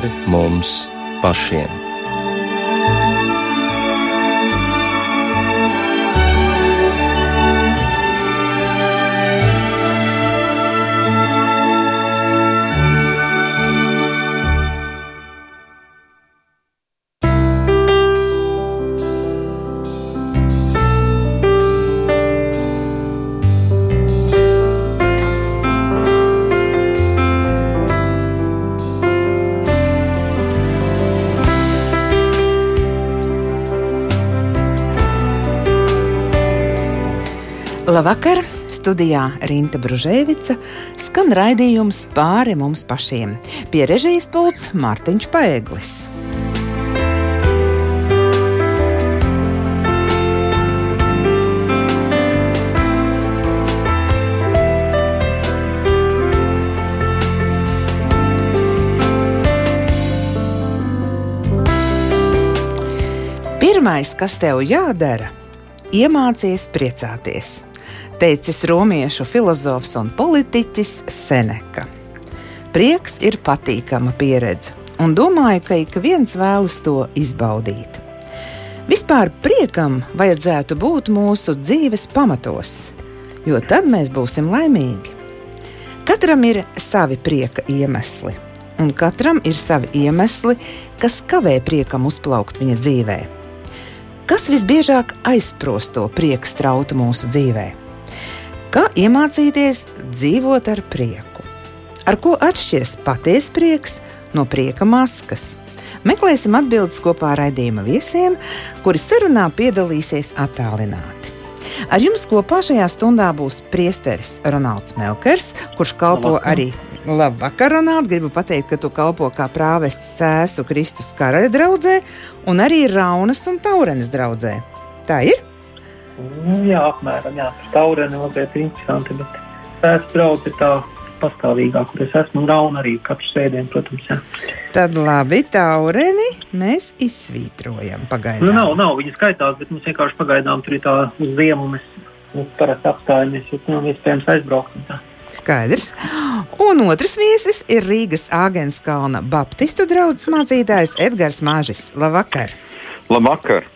pāri mums pašiem. Labvakar! Studijā Rīta Brunēvica skan raidījums pāri mums pašiem. Pie režijas pults Mārtiņš Paeglis. Pirmais, kas tev jādara, iemācies priecāties teicis romiešu filozofs un politiķis Seneka. Prieks ir patīkama pieredze, un domāju, ka ik viens vēlas to izbaudīt. Vispār priekam vajadzētu būt mūsu dzīves pamatos, jo tad mēs būsim laimīgi. Katram ir savi prieka iemesli, un katram ir savi iemesli, kas kavē priekam uzplaukt viņa dzīvē. Kas visbiežāk aizprosto prieka strautu mūsu dzīvēm? Kā iemācīties dzīvot ar prieku? Ar ko atšķiras patiesa prieks no prieka maskas? Meklēsim atbildes kopā ar raidījuma viesiem, kuri sarunā piedalīsies attālināti. Ar jums kopā šajā stundā būs priesteris Ronalds Melkers, kurš kalpo Labvakar. arī Labvakar, Ronald. Gribu pateikt, ka tu kalpo kā prāvests Cēzu Kristus karaļa draudzē un arī Raunas un Taurenes draudzē. Tā ir? Nu, jā, apmēram jā, taureni mazliet interesanti, bet pēc brauc ir tā pastāvīgā, kur es esmu, un arī katru sēdienu, protams. Jā. Tad labi, taureni mēs izsvītrojam pagaidām. Nu, nav, nav, viņi skaitās, bet mums vienkārši pagaidām tur ir tā uz ziemu, mēs, mēs parasti apstājamies, jo nav iespējams aizbraukt. Skaidrs. Un otrs viesis ir Rīgas Āgenskalna Baptistu draugs mācītājs Edgars Māžis. Labvakar! Labvakar!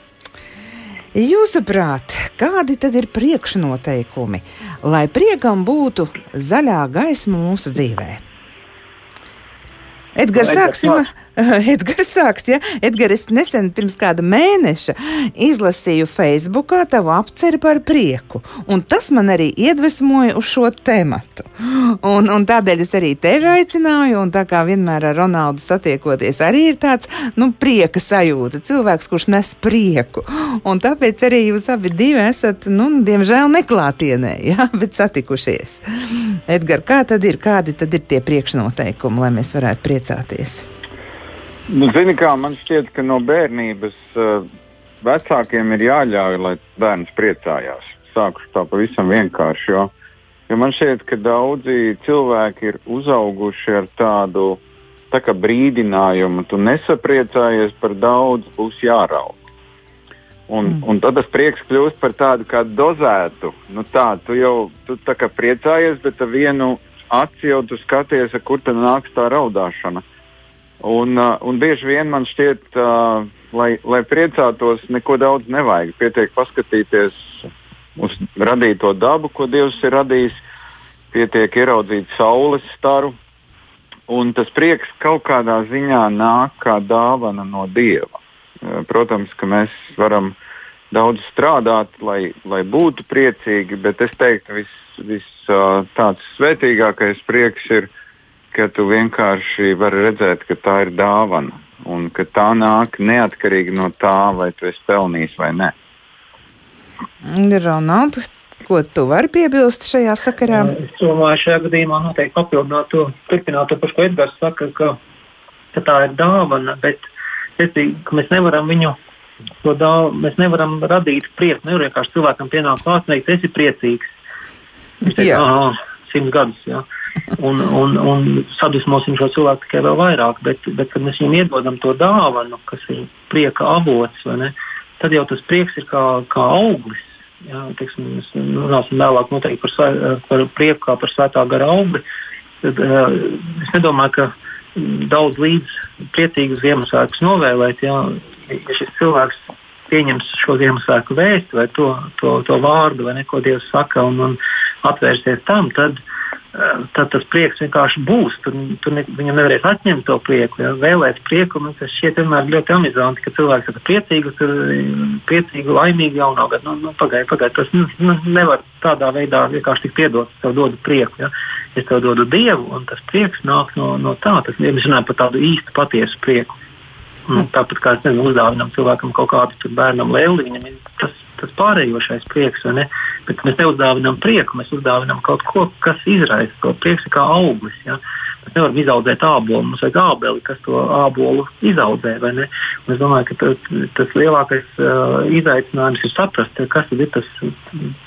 Jūsuprāt, kādi tad ir priekšnoteikumi, lai priekam būtu zaļā gaisma mūsu dzīvē? Edgars, sāksim! Edgars sāks, ja? Edgars, es nesen pirms kāda mēneša izlasīju Facebookā tavu apceri par prieku, un tas man arī iedvesmoja uz šo tematu. Un, un tādēļ es arī tevi aicināju, un tā kā vienmēr ar Ronaldu satiekoties, arī ir tāds, nu, prieka sajūta, cilvēks, kurš nes prieku. Un tāpēc arī jūs abi divi esat, nu, diemžēl neklātienē, ja? bet satikušies. Edgars, kā tad ir, kādi tad ir tie priekšnoteikumi, lai mēs varētu priecāties? Nu, zini, kā man šķiet, ka no bērnības uh, vecākiem ir jāļauj, lai bērns priecājās. Sākuši tā pavisam vienkārši. Jo, jo man šķiet, ka daudzi cilvēki ir uzauguši ar tādu tā brīdinājumu, tu nesapriecājies par daudz, būs jāraud. Un, mm. un tad tas prieks kļūst par tādu kā dozētu. Nu, tā, tu jau tu tā kā priecājies, bet ar vienu aci jau tu skaties, kur tad nāks tā raudāšana. Un, uh, un bieži vien man šķiet, uh, lai, lai priecātos, neko daudz nevajag. Pietiek paskatīties uz radīto dabu, ko Dievs ir radījis, pietiek ieraudzīt saules staru. Un tas prieks kaut kādā ziņā nāk kā dāvana no Dieva. Uh, protams, ka mēs varam daudz strādāt, lai, lai būtu priecīgi, bet es teiktu, viss vis, uh, tāds svētīgākais prieks ir ka tu vienkārši vari redzēt, ka tā ir dāvana un ka tā nāk neatkarīgi no tā, vai tu esi pelnījis vai nē. Ronalds, ko tu vari piebilst šajā sakarā? Es domāju, šajā gadījumā noteikti papildināt to, turpināt to pašu, ko Edgars saka, ka, ka tā ir dāvana, bet es ka mēs nevaram viņu. Dāv, mēs nevaram radīt prieku. Nevar vienkārši cilvēkam pienākt klāt, teikt, esi priecīgs. Viņš teiks, simts gadus. Ja un, un, un sadusmosim šo cilvēku tikai vēl vairāk. Bet, bet kad mēs viņam iedodam to dāvanu, kas ir prieka avots, ne, tad jau tas prieks ir kā, kā auglis. Jā, teiksim, mēs runāsim vēlāk par, svē, par prieku kā par svētā gara augli. Tad, es nedomāju, ka daudz līdz priecīgus Ziemassvētkus novēlēt. Jā, ja šis cilvēks pieņems šo Ziemassvētku vēstu vai to, to, to vārdu, vai neko Dievs saka un, un atvērsies tam, tad uh, tad tas prieks vienkārši būs. Tur, tur ne, viņam nevarēs atņemt to prieku, ja, vēlēt prieku. Man tas šķiet vienmēr ļoti amizanti, ka cilvēks ir priecīgs, tur priecīgi, laimīgi jaunā gada. Nu, nu, Pagaidiet, pagaidiet, tas nu, nevar tādā veidā vienkārši tik piedot. Es tev dodu prieku, ja. es tev dodu dievu, un tas prieks nāk no, no tā. Tas, ja mēs runājam par tādu īstu patiesu prieku. Nu, tāpat kā mēs uzdāvinām cilvēkam kaut kādu bērnam lēli, viņam ir tas tas pārējošais prieks, ne? Bet mēs neuzdāvinām prieku, mēs uzdāvinām kaut ko, kas izraisa to prieku, kā auglis. Ja? Mēs nevaram izaudzēt ābolu, mums vajag ābeli, kas to ābolu izaudzē. Es domāju, ka tas, tas lielākais uh, izaicinājums ir saprast, kas ir tas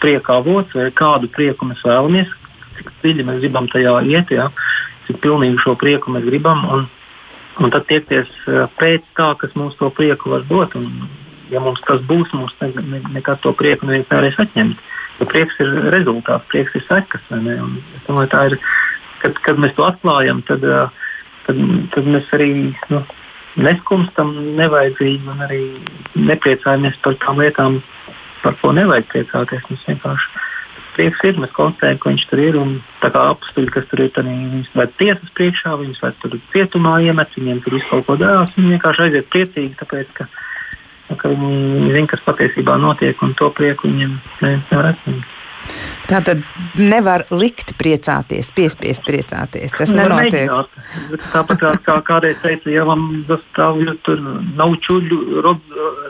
prieka avots vai kādu prieku mēs vēlamies, cik dziļi mēs gribam tajā iet, ja? cik pilnīgi šo prieku mēs gribam. Un, un tad tiekties uh, pēc tā, kas mums to prieku var dot. Un, ja mums tas būs, mums ne, ne, nekad to prieku neviens nevarēs atņemt. Jo prieks ir rezultāts, prieks ir sekas. Ir, kad, kad mēs to atklājam, tad, tad, tad mēs arī nu, neskumstam nevajadzīgi un arī nepriecājamies par tām lietām, par ko nevajag priecāties. Mēs vienkārši prieks ir, mēs konstatējam, ka viņš tur ir. Un tā kā apstuļi, kas tur ir, tad viņus ved tiesas priekšā, viņus ved tur cietumā iemet, viņiem tur visu kaut ko dārās. Viņi vienkārši aiziet priecīgi, tāpēc, ka ka viņi zina, kas patiesībā notiek, un to prieku viņiem nevar atņemt. Tā tad nevar likt priecāties, piespiest priecāties. Tas nu, nenotiek. Mēģināt. Tāpat kā, kā kādreiz teica, ja man zastāvju tur nav čuļu, rod,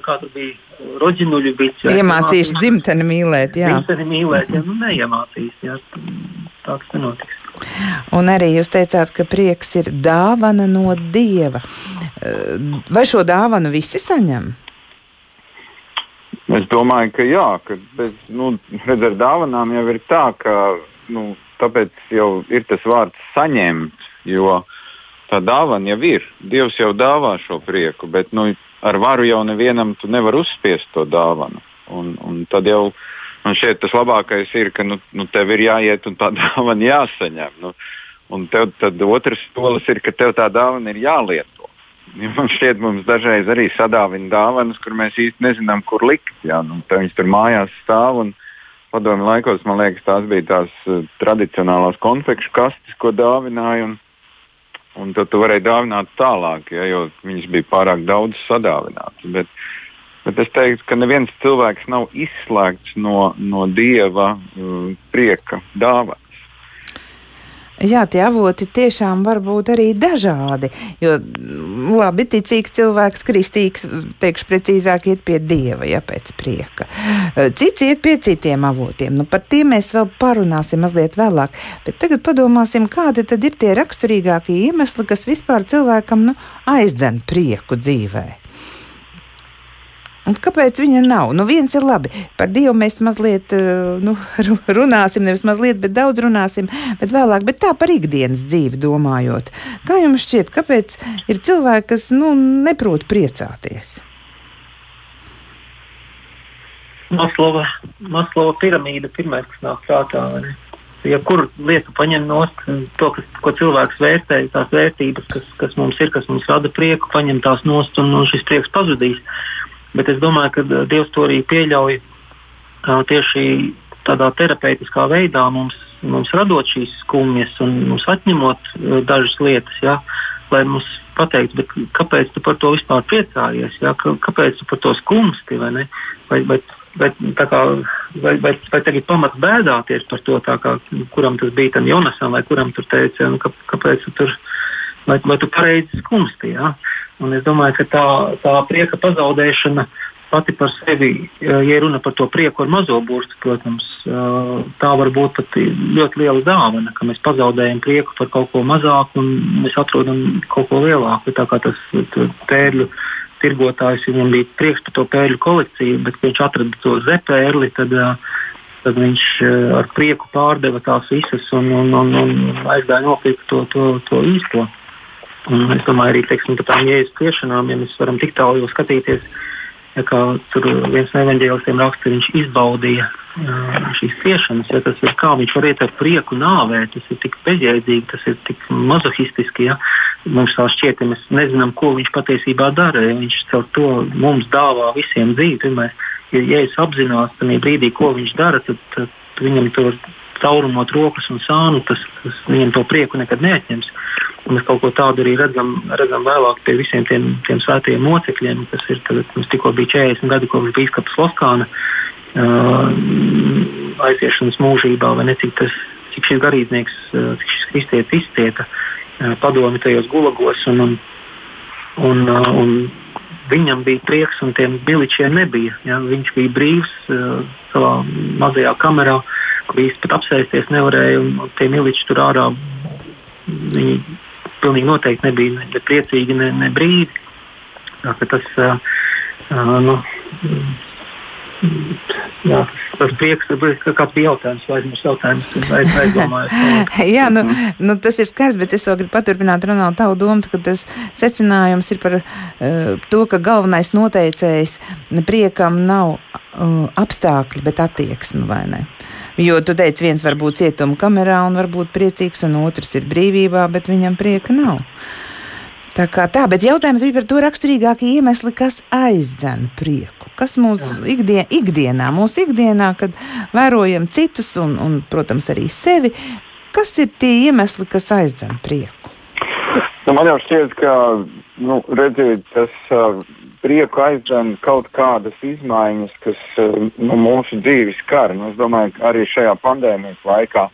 kā tur bija, roģinuļu biķi. Iemācīšu dzimteni mīlēt, jā. Dzimteni mīlēt, jā, nu neiemācīs, jā. Tā tas nenotiks. Un arī jūs teicāt, ka prieks ir dāvana no Dieva. Vai šo dāvanu visi saņem? Es domāju, ka jā, ka bez, nu, redz, ar dāvanām jau ir tā, ka nu, tāpēc jau ir tas vārds saņemt, jo tā dāvana jau ir. Dievs jau dāvā šo prieku, bet nu, ar varu jau nevienam tu nevar uzspiest to dāvanu. Un, un tad jau man šķiet, tas labākais ir, ka nu, nu, tev ir jāiet un tā dāvana jāsaņem. Nu, un tev tad otrs solis ir, ka tev tā dāvana ir jāliet. Man šķiet, mums dažreiz arī sadāvina dāvanas, kur mēs īsti nezinām, kur likt. Jā, nu, viņas tur mājās stāv. Un, padomju laikos, man liekas, tās bija tās uh, tradicionālās konfekšu kastes, ko dāvināja. Un, un tad tu varēji dāvināt tālāk, ja, jo viņas bija pārāk daudz sadāvinātas. Bet, bet es teiktu, ka neviens cilvēks nav izslēgts no, no dieva uh, prieka dāvana. Jā, tie avoti tiešām var būt arī dažādi. Jo, mm, labi, ticīgs cilvēks, kristīgs, teikšu precīzāk, iet pie dieva, ja pēc prieka. Cits iet pie citiem avotiem. Nu, par tiem mēs vēl parunāsim mazliet vēlāk. Bet tagad padomāsim, kādi tad ir tie raksturīgākie iemesli, kas vispār cilvēkam nu, aizdzen prieku dzīvēm. Un kāpēc viņa nav? Nu, viens ir labi. Par Dievu mēs mazliet eh, nu, runāsim, nevis mazliet, bet daudz runāsim, bet vēlāk. Bet tā par ikdienas dzīvi domājot. Kā jums šķiet, kāpēc ir cilvēki, kas nu, neprot priecāties? Maslova, Maslova piramīda pirmais, kas nāk prātā. Ja kuru lietu paņem no to, kas, ko cilvēks vērtē, tās vērtības, kas, kas mums ir, kas mums rada prieku, paņem tās nost un, un šis prieks pazudīs. Uh, Bet es domāju, ka uh, Dievs to arī pieļauj uh, tieši tādā terapeitiskā veidā mums, mums radot šīs skumjas un mums atņemot uh, dažas lietas, ja, lai mums pateiktu, kāpēc tu par to vispār priecājies, ja, kāpēc tu par to skumsti vai ne. Vai, vai, vai, kā, vai, vai, vai tagad pamats bēdāties par to, kā, kuram tas bija tam Jonasam vai kuram tur teica, nu, kā, kāpēc tu tur, vai, vai tu pareizi skumsti. Ja? Un es domāju, ka tā, tā prieka pazaudēšana pati par sevi, ja runa par to prieku ar mazo burtu, protams, tā var būt pat ļoti liela dāvana, ka mēs pazaudējam prieku par kaut ko mazāku un mēs atrodam kaut ko lielāku. Tā kā tas pērļu tirgotājs viņam bija prieks par to pērļu kolekciju, bet viņš atrada to zepērli. Tad, tad viņš ar prieku pārdeva tās visas un, un, un, un aizgāja nopirkt to, to, to īsto. Un es domāju, arī teiksim, par tām jēzus ciešanām, ja mēs varam tik tālu skatīties, ja kā tur viens no evaņģēlistiem raksta, viņš izbaudīja uh, šīs ciešanas. Ja tas ir kā viņš var iet ar prieku nāvēt, tas ir tik bezjēdzīgi, tas ir tik mazohistiski. Ja? mums tā šķiet, ka mēs nezinām, ko viņš patiesībā dara. Ja viņš caur to mums dāvā visiem dzīvi. Tomēr, ja Jēzus apzinās tajā brīdī, ko viņš dara, tad, tad viņam tur caurumot rokas un sānu, tas, tas viņam to prieku nekad neatņems. Un mēs kaut ko tādu arī redzam, redzam vēlāk pie visiem tiem, tiem svētajiem mocekļiem, kas ir tad, mums tikko bija 40 gadi kopš Bīskapas Loskāna uh, aiziešanas mūžībā, vai ne cik, tas, cik šis garīdznieks, cik šis kristietis izcieta uh, padomi tajos gulagos. Un, un, un, uh, un viņam bija prieks, un tiem miličiem nebija. Ja? Viņš bija brīvs uh, savā mazajā kamerā, kur īsti pat apsēsties nevarēja, un tie miliči tur ārā. Viņi pilnīgi noteikti nebija ne priecīgi, ne, ne brīdi. Tas, uh, uh, nu, Jā, tas prieks, ka kāds bija jautājums, vai aizmirst jautājums, aiz, aizdomājos. Jā, nu, nu, tas ir skaidrs, bet es vēl gribu paturpināt runāt tavu domu, ka tas secinājums ir par uh, to, ka galvenais noteicējs priekam nav uh, apstākļi, bet attieksme, vai ne? Jo tu teici, viens var būt cietuma kamerā un var būt priecīgs, un otrs ir brīvībā, bet viņam prieka nav. Tā kā tā, bet jautājums bija par to raksturīgākie iemesli, kas aizdzen prieku kas mūsu ikdien, ikdienā, mūsu ikdienā, kad vērojam citus un, un, protams, arī sevi, kas ir tie iemesli, kas aizdzen prieku? Nu, man jau šķiet, ka nu, redziet, tas uh, prieku aizdzen kaut kādas izmaiņas, kas uh, nu, mūsu dzīves skar. Nu, es domāju, ka arī šajā pandēmijas laikā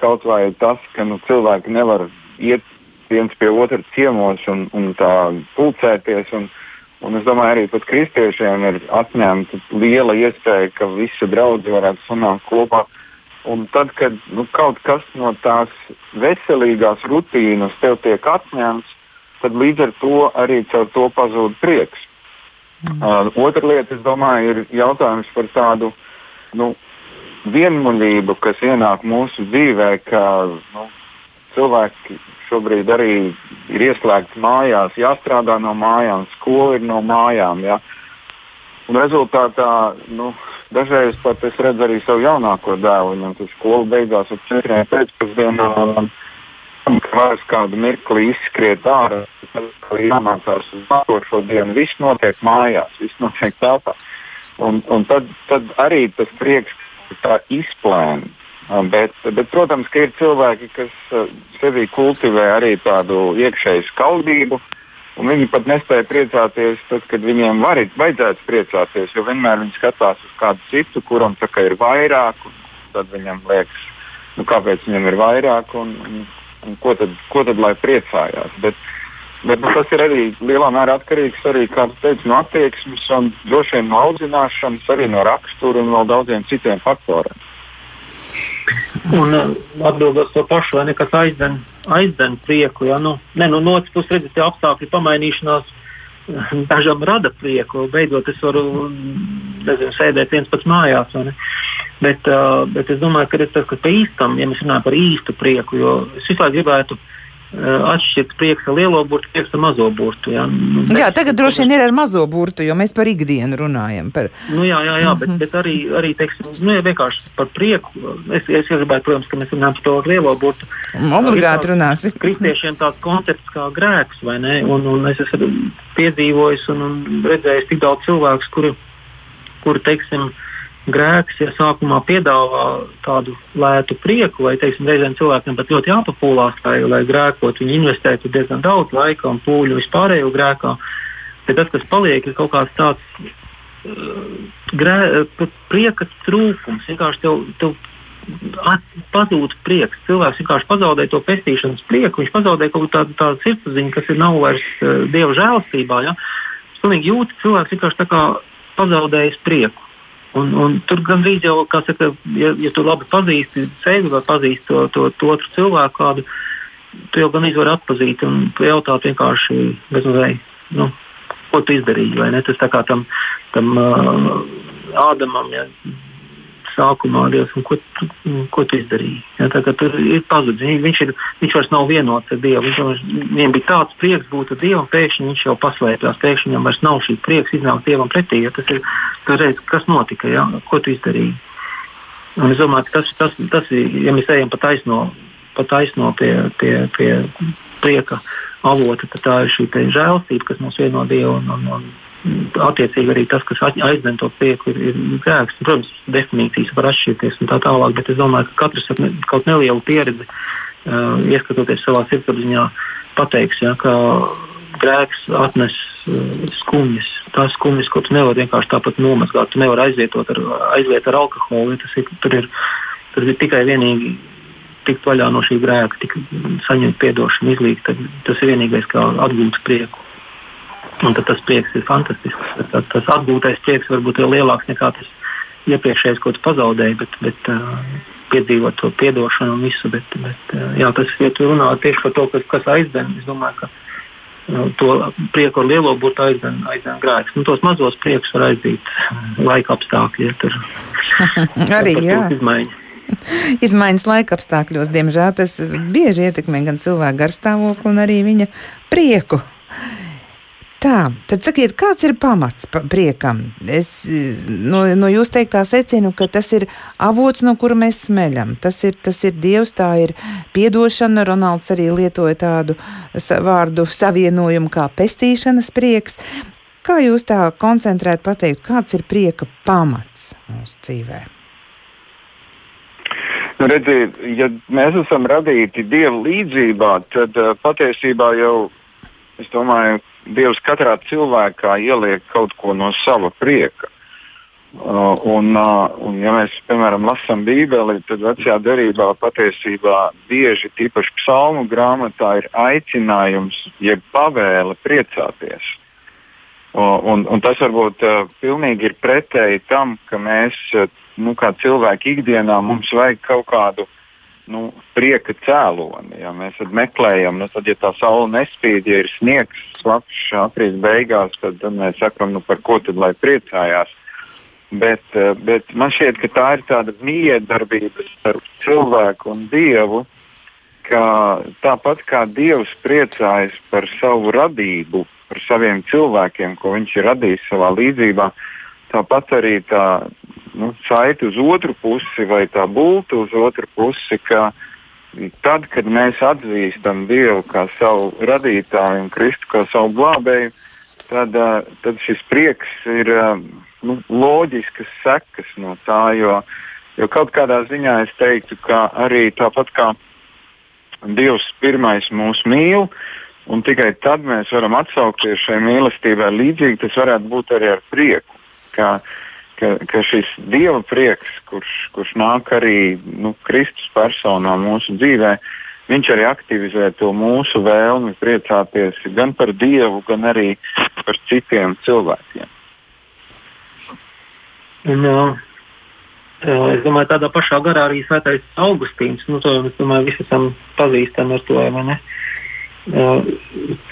kaut vai tas, ka nu, cilvēki nevar iet viens pie otra ciemos un, un tā pulcēties. Un, Un es domāju, arī pat kristiešiem ir atņemta liela iespēja, ka visi draugi varētu sanākt kopā. Un tad, kad nu, kaut kas no tās veselīgās rutīnas tev tiek atņemts, tad līdz ar to arī caur to pazūd prieks. Mm. Uh, otra lieta, es domāju, ir jautājums par tādu nu, vienmuļību, kas ienāk mūsu dzīvē, ka nu, cilvēki šobrīd arī ir ieslēgts mājās, jāstrādā no mājām, skola ir no mājām. Ja. Un rezultātā nu, dažreiz pat es redzu arī savu jaunāko dēlu. Viņam tas skola beigās ap četriem pēcpusdienā. Ka vairs kādu mirkli izskriet ārā, tad jāmācās uz nākošo dienu. Viss notiek mājās, viss notiek telpā. Un, un tad, tad arī tas prieks tā izplēna. Bet, bet, protams, ka ir cilvēki, kas sevī kultivē arī tādu iekšēju skaudību, un viņi pat nespēja priecāties, tad, kad viņiem var, vajadzētu priecāties, jo vienmēr viņi skatās uz kādu citu, kuram tā, ir vairāk, un tad viņam liekas, nu, kāpēc viņam ir vairāk, un, un ko, tad, ko tad lai priecājās. Bet, bet nu, tas ir arī lielā mērā atkarīgs arī, teicu, no attieksmes, un droši vien no audzināšanas, arī no rakstura un vēl daudziem citiem faktoriem. Un uh, atbildot to pašu, vai ne, kas aizdzen, aizdzen prieku. Ja? Nu, ne, nu, no otras puses, redzat, apstākļu pamainīšanās dažam rada prieku. Beidzot, es varu nezinu, sēdēt viens pats mājās. Bet, uh, bet es domāju, ka tas, kas pa īstam, ja mēs runājam par īstu prieku, jo es visu laiku gribētu atšķirt prieks ar lielo burtu, prieks ar mazo burtu. Jā, nu, bet, jā tagad droši vien ir ar mazo burtu, jo mēs par ikdienu runājam. Par... Nu, jā, jā, jā, bet, mhm. bet arī, arī teiksim, nu, ja vienkārši par prieku. Es, es gribētu, protams, ka mēs runājam par to lielo burtu. Obligāti runāsim. Kristiešiem tāds koncepts kā grēks, vai ne? Un, un es esmu piedzīvojis un, un redzējis tik daudz cilvēku, kuri, kuri teiksim, uh, grēks, ja sākumā piedāvā tādu lētu prieku, vai teiksim, reizēm cilvēkiem pat ļoti jāpapūlās, lai, lai grēkot, viņi investētu diezgan daudz laika un pūļu vispārējo grēkā. Bet tas, kas paliek, ir kaut kāds tāds uh, grē, uh, prieka trūkums. Vienkārši tev, tev pazūd prieks. Cilvēks vienkārši pazaudē to pestīšanas prieku, viņš pazaudē kaut kādu tādu sirdsapziņu, kas ir nav vairs uh, dieva žēlstībā. Ja? Es pilnīgi jūtu, cilvēks vienkārši pazaudējis prieku. Un, un tur gandrīz jau, kā saka, ja, ja tu labi pazīsti sevi vai pazīsti to, to, to otru cilvēku, kādu, tu jau gandrīz vari atpazīt un jautāt vienkārši bezmazliet, nu, ko tu izdarīji. Tas tā kā tam, tam uh, Ādamam, ja, sākumā Dievs, ko, tu, ko tu izdarīji. Ja, tā, tur ir pazudis. Viņš, ir, viņš vairs nav vienots ar Dievu. Viņš, viņam bija tāds prieks būt ar Dievu, un pēkšņi viņš jau paslēpjas. Pēkšņi viņam vairs nav šī prieks iznākt Dievam pretī. Ja, tas ir redz, kas notika, ja, ko tu izdarīji. Un es domāju, ka tas, tas, tas ir, ja mēs ejam pa taisno, pa taisno pie, pie, pie prieka avota, tad tā ir šī žēlastība, kas mums vieno Dievu. Un, un, un, Attiecīgi arī tas, kas aizdzen to prieku, ir, ir grēks. Protams, definīcijas var atšķirties un tā tālāk, bet es domāju, ka katrs ar ne, kaut nelielu pieredzi, uh, ieskatoties savā sirdsapziņā, pateiks, ja, ka grēks atnes uh, skumjas. Tās skumjas, ko tu nevari vienkārši tāpat nomazgāt, tu nevari aizvietot ar, aizliet ar alkoholu. Ja ir, tur, ir, tur ir tikai vienīgi tikt vaļā no šī grēka, tik, saņemt atdošanu, izlīgt. Tas ir vienīgais, kā atgūt prieku. Un tas prieks ir fantastisks. Tas, tas atgūtais prieks var būt vēl lielāks nekā tas iepriekšējais, ko tu pazaudēji, bet, bet uh, piedzīvot to atdošanu un visu. Bet, bet, jā, tas ir ja runā tieši par to, kas, kas aizdzen. Es domāju, ka uh, to prieku ar lielo burtu aizdzen, aizdzen grēks. Nu, tos mazos priekus var aizdīt laika apstākļi. Ja tur arī jā. Izmaiņas. Izmaiņas laika apstākļos, diemžēl, tas bieži ietekmē gan cilvēku garstāvokli, gan arī viņa prieku. Tā, tad sakiet, kāds ir pamats priekam? Es no, no jūs teiktā secinu, ka tas ir avots, no kura mēs smeļam. Tas ir, tas ir Dievs, tā ir piedošana. Ronalds arī lietoja tādu vārdu savienojumu kā pestīšanas prieks. Kā jūs tā koncentrēt pateikt, kāds ir prieka pamats mūsu dzīvēm? Nu, redziet, ja mēs esam radīti Dieva līdzjūtībā, tad uh, patiesībā jau es domāju, Dievs katrā cilvēkā ieliek kaut ko no sava prieka. Uh, un, uh, un, ja mēs, piemēram, lasām Bībeli, tad vecajā derībā patiesībā bieži, tīpaši psalmu grāmatā, ir aicinājums, jeb pavēle priecāties. Uh, un, un tas varbūt uh, pilnīgi ir pretēji tam, ka mēs, uh, nu, kā cilvēki ikdienā, mums vajag kaut kādu nu, prieka cēloni. Ja mēs meklējam, nu, tad, ja tā saule nespīd, ja ir sniegs, slapjš aprīļa beigās, tad, tad mēs sakām, nu, par ko tad lai priecājās. Bet, eh, bet man šķiet, ka tā ir tāda miedarbība starp cilvēku un dievu, ka tāpat kā dievs priecājas par savu radību, par saviem cilvēkiem, ko viņš ir radījis savā līdzībā, tāpat arī tā nu, saiti uz otru pusi vai tā būtu uz otru pusi, ka tad, kad mēs atzīstam Dievu kā savu radītāju un Kristu kā savu glābēju, tad, tad šis prieks ir nu, loģiskas sekas no tā. Jo, jo kaut kādā ziņā es teiktu, ka arī tāpat kā Dievs pirmais mūs mīl, un tikai tad mēs varam atsaukties šai mīlestībai līdzīgi, tas varētu būt arī ar prieku. Ka, uh, ka, ka šis dieva prieks, kurš, kurš nāk arī nu, Kristus personā mūsu dzīvē, viņš arī aktivizē to mūsu vēlmi priecāties gan par Dievu, gan arī par citiem cilvēkiem. Un, es domāju, tādā pašā garā arī Svētais Augustīns. Nu, to mēs domāju, visi esam pazīstami ar to,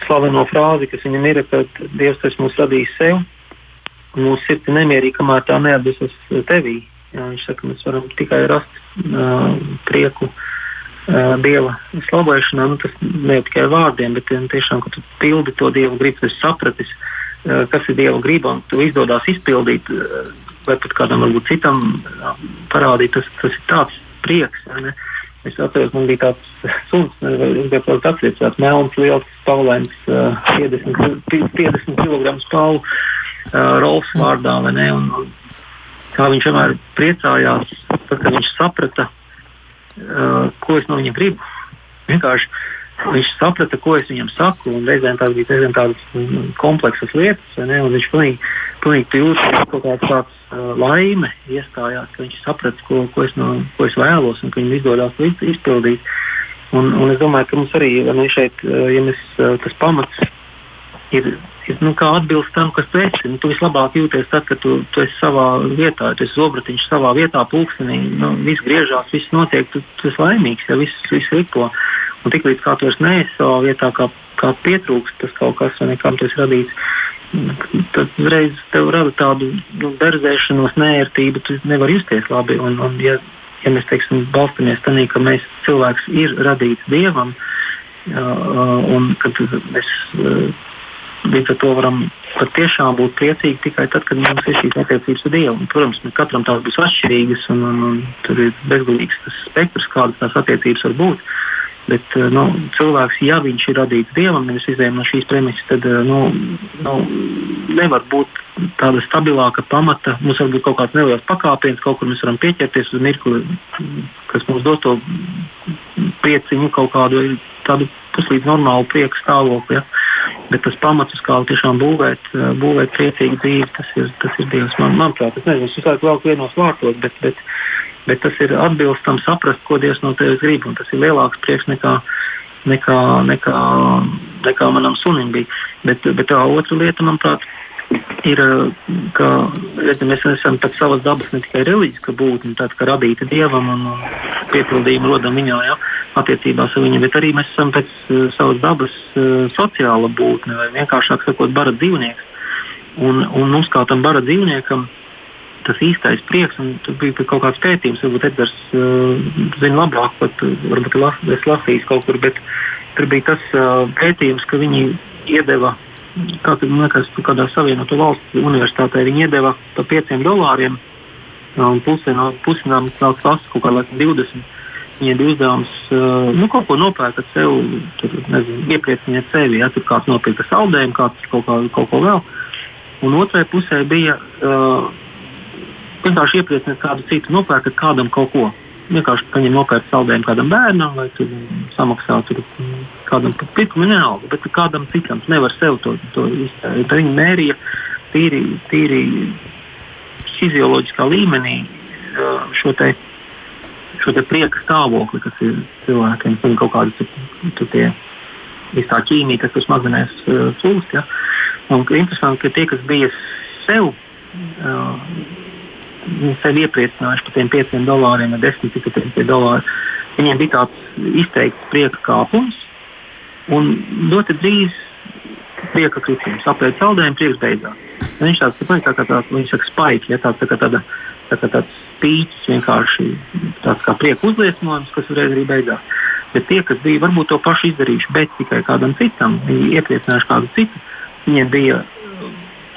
slaveno frāzi, kas viņam ir, ka Dievs tas mūs radījis sev mūsu sirds ir nemierīga, kamēr tā neatdusas tevī. Jā, viņš saka, mēs varam tikai rast uh, prieku uh, Dieva slavēšanā. Nu, tas ne tikai vārdiem, bet tiešām, ka tu pildi to Dieva gribu, esi sapratis, uh, kas ir Dieva griba, un tu izdodas izpildīt, uh, vai pat kādam varbūt citam uh, parādīt, tas, tas ir tāds prieks. Ja, Es atceros, man bija tāds suns, kas atklāts tāds melns, liels, paulēns, uh, 50, 50 kg spālu uh, Rolfs vārdā. Un, un, kā viņš vienmēr priecājās, tad, kad viņš saprata, uh, ko es no viņa gribu. Vienkārši viņš saprata, ko es viņam saku, un reizēm tās bija reizēm tādas mm, kompleksas lietas, un viņš pilnīgi, pilnīgi jūtas, ka kaut kāds tāds uh, laime iestājās, ka viņš saprata, ko, ko, es no, ko es vēlos, un ka viņam izdodas izpildīt. Un, un es domāju, ka mums arī šeit, ja mēs, tas pamats ir ir nu, atbilst tam, kas tu esi. Nu, tu vislabāk jūties tad, kad tu, tu esi savā vietā, tu esi zobratiņš savā vietā, pulkstenī. Nu, viss griežās, viss notiek, tu, tu esi laimīgs, ja viss, viss ripo. Un tiklīdz kā tu vairs neesi savā vietā, kā, kā pietrūkst tas kaut kas, vai nekam tas radīts. Tad reiz tev rada tādu nu, berzēšanos, nērtību, tu nevari justies labi. Un, un, ja, ja mēs teiksim, balstamies tādā, ka mēs cilvēks ir radīts dievam, uh, un kad mēs uh, Līdz ar to varam patiešām būt priecīgi tikai tad, kad mums ir šīs attiecības ar Dievu. Un, protams, katram tās būs atšķirīgas, un, un, un tur ir bezgalīgs tas spektrs, kādas tās attiecības var būt. Bet uh, nu, cilvēks, ja viņš ir radīts dievam, mēs izējām no šīs premises, tad uh, nu, nu, nevar būt tāda stabilāka pamata. Mums var būt kaut kāds neliels pakāpiens, kaut kur mēs varam pieķerties uz mirkli, kas mums dos to prieciņu, kaut kādu tādu puslīdz normālu prieku stāvokli. Ja? Bet tas pamats, kā tiešām būvēt, būvēt priecīgu dzīvi, tas ir, tas ir Dievs. Man, manuprāt, es nezinu, es visu laiku velku vienos vārtos, bet, bet, bet tas ir atbilstam saprast, ko Dievs no tevis grib. Tas ir lielāks prieks nekā, nekā, nekā, nekā manam sunim bija. Bet, bet tā otra lieta, manuprāt, ir, ka redzi, mēs esam pēc savas dabas ne tikai reliģiska būtne, tāda kā radīta dievam un piepildījuma rodam viņā, ja, attiecībās ar viņu, bet arī mēs esam pēc uh, savas dabas uh, sociāla būtne, vai vienkāršāk sakot, bara dzīvnieks. Un, un mums kā tam bara dzīvniekam tas īstais prieks, un tur bija kaut kāds pētījums, varbūt Edgars uh, zina labāk, pat varbūt las, es lasīju kaut kur, bet tur bija tas uh, pētījums, ka viņi iedeva kā man liekas, kādā savienoto valstu universitātē viņi iedeva par 5 dolāriem. Un pusē no pusēm nāk klases kaut kā laikam 20. Viņiem bija uzdevums uh, nu, kaut ko nopērkt sev, tur, nezinu, ieprieciniet sevi. Ja tur kāds nopirka saldējumu, kāds kaut, kā, kaut ko vēl. Un otrai pusē bija uh, vienkārši ieprieciniet kādu citu, nopērkat kādam kaut ko vienkārši paņem nopērk saldējumu kādam bērnam, vai tur samaksā tur kādam par pirkumu, vienalga, bet kādam citam nevar sev to, to iztērēt. Viņi mērīja tīri, tīri fizioloģiskā līmenī šo te, šo te prieka stāvokli, kas ir cilvēkiem, un kaut kādi tur tie tā ķīmija, kas tur smadzenēs plūst. Ja? Un interesanti, ka tie, kas bija sev uh, sevi iepriecinājuši par tiem 5 dolāriem vai 10 citiem dolāriem. Viņiem bija tāds izteikts prieka kāpums un ļoti drīz prieka kritums. Apēst saldējumu, prieks beidzās. Un viņš tāds tā, kā tāds, viņš saka, spaiķi, ja tāds, tā kā tāda, tā kā tāds spīķis, vienkārši tāds kā prieka uzliesmojums, kas uzreiz arī beidzās. Bet tie, kas bija varbūt to pašu izdarījuši, bet tikai kādam citam, viņi iepriecinājuši kādu citu, viņiem bija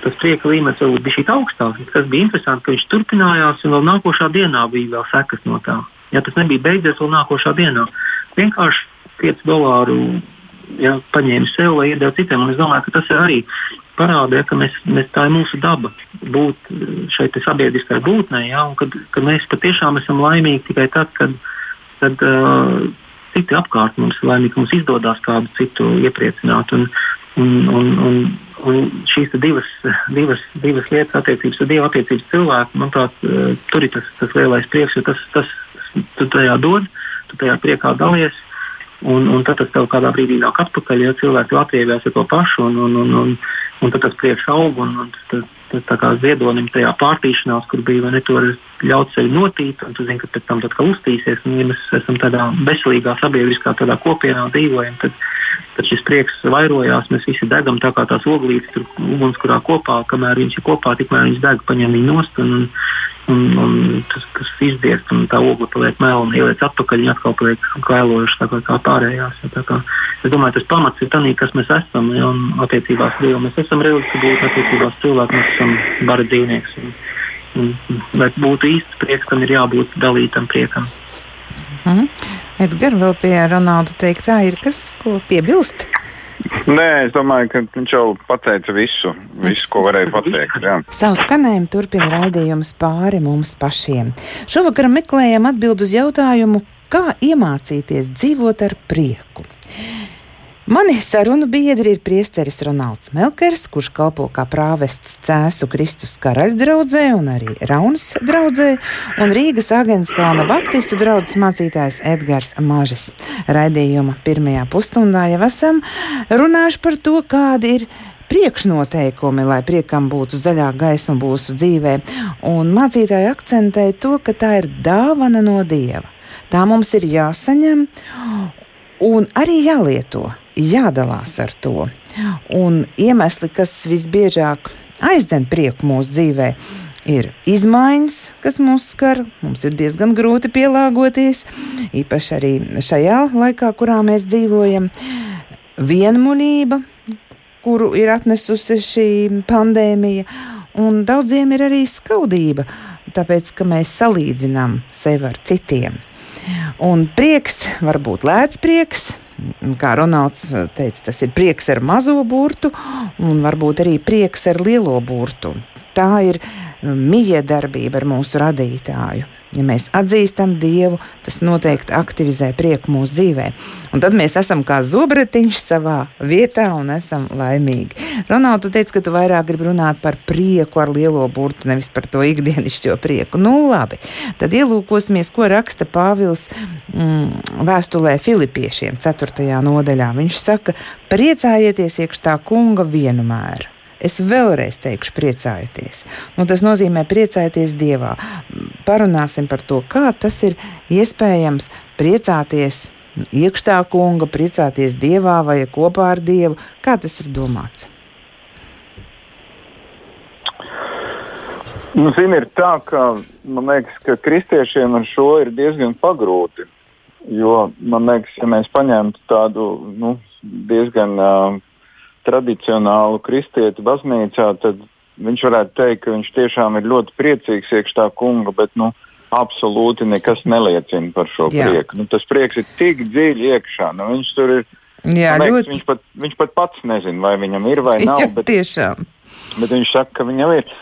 tas prieka līmenis varbūt bija šī augstāks. Kas bija interesanti, ka viņš turpinājās un vēl nākošā dienā bija vēl sekas no tā. Ja tas nebija beidzies vēl nākošā dienā, vienkārši 5 dolāru ja, paņēma sev vai iedeva citiem. Un es domāju, ka tas arī parādīja, ka mēs, mēs, tā ir mūsu daba būt šeit sabiedriskai būtnē, ja, un kad, kad mēs patiešām esam laimīgi tikai tad, kad, kad uh, citi apkārt mums ir laimīgi, mums izdodas kādu citu iepriecināt. Un, un, un, un, Un šīs divas, divas, divas lietas, attiecības ar Dievu, attiecības cilvēku, manuprāt, eh, tur ir tas, tas lielais prieks, jo tas, tas tu tajā dod, tu tajā priekā dalies. Un, un tad tas tev kādā brīdī nāk atpakaļ, ja cilvēki attievās ar to pašu, un, un, un, un, un tad tas prieks aug. Un, un tas, tas tā kā ziedonim tajā pārtīšanās, kur bija, vai ne, tur ļaut sevi notīt, un tu zini, ka pēc tam kā uztīsies, un ja mēs esam tādā veselīgā sabiedriskā tādā kopienā dzīvojam, tad, tad šis prieks vairojās. Mēs visi degam tā kā tās oglītes, tur ugunskurā kopā, kamēr viņš ir kopā, tikmēr viņš deg, paņem viņu nost. Un, un, un tas, tas izdiest, un tā ogla paliek melna, ieliec atpakaļ, viņa atkal paliek kailojuša, tā kā, kā pārējās. Ja, tā kā, es domāju, tas pamats ir tas, kas mēs esam, ja, un attiecībās Dievu mēs esam reliģiski būti, attiecībās cilvēki mēs esam bara dzīvnieks. Un, un, lai būtu īsts prieks, tam ir jābūt dalītam priekam. Mm. Edgars, vēl pie Ronalda teiktā, ir kas, ko piebilst? Nē, es domāju, ka viņš jau pateica visu, visu ko varēja pateikt. Jā. Savu skanējumu turpina raidījums pāri mums pašiem. Šovakar meklējam atbildi uz jautājumu, kā iemācīties dzīvot ar prieku. Mani sarunu biedri ir priesteris Ronalds Melkers, kurš kalpo kā prāvests Cēsu Kristus karaļdraudzē un arī Raunas draudzē, un Rīgas Agenskalna Baptistu draudzes mācītājs Edgars Mažis. Raidījuma pirmajā pusstundā jau esam runājuši par to, kādi ir priekšnoteikumi, lai priekam būtu zaļā gaisma mūsu dzīvē, un mācītāji akcentēja to, ka tā ir dāvana no Dieva. Tā mums ir jāsaņem un arī jālieto jādalās ar to. Un iemesli, kas visbiežāk aizdzen prieku mūsu dzīvē, ir izmaiņas, kas mūs skar. Mums ir diezgan grūti pielāgoties, īpaši arī šajā laikā, kurā mēs dzīvojam. Vienmuļība, kuru ir atnesusi šī pandēmija, un daudziem ir arī skaudība, tāpēc ka mēs salīdzinām sevi ar citiem. Un prieks var būt lēts prieks, kā Ronalds teica, tas ir prieks ar mazo burtu, un varbūt arī prieks ar lielo burtu. Tā ir mīja darbība ar mūsu radītāju. Ja mēs atzīstam Dievu, tas noteikti aktivizē prieku mūsu dzīvē. Un tad mēs esam kā zobratiņš savā vietā un esam laimīgi. Ronalds, tu teici, ka tu vairāk gribi runāt par prieku ar lielo burtu, nevis par to ikdienišķo prieku. Nu, labi. Tad ielūkosimies, ko raksta Pāvils mm, vēstulē Filipiešiem, 4. nodaļā. Viņš saka, priecājieties iekš tā kunga vienmēr. Es vēlreiz teikšu, priecājieties. Nu, tas nozīmē priecājieties Dievā. Parunāsim par to, kā tas ir iespējams priecāties iekšā kunga, priecāties Dievā vai kopā ar Dievu. Kā tas ir domāts? Nu, zini, ir tā, ka man liekas, ka kristiešiem ar šo ir diezgan pagrūti. Jo man liekas, ja mēs paņemtu tādu nu, diezgan uh, tradicionālu kristieti baznīcā, tad viņš varētu teikt, ka viņš tiešām ir ļoti priecīgs iekš tā kunga, bet nu, absolūti nekas neliecina par šo Jā. prieku. Nu, tas prieks ir tik dziļi iekšā. Nu, viņš tur ir. Jā, liekas, ļoti... viņš, pat, viņš pat pats nezina, vai viņam ir vai nav. Jā, bet, tiešām. bet viņš saka, ka viņam ir.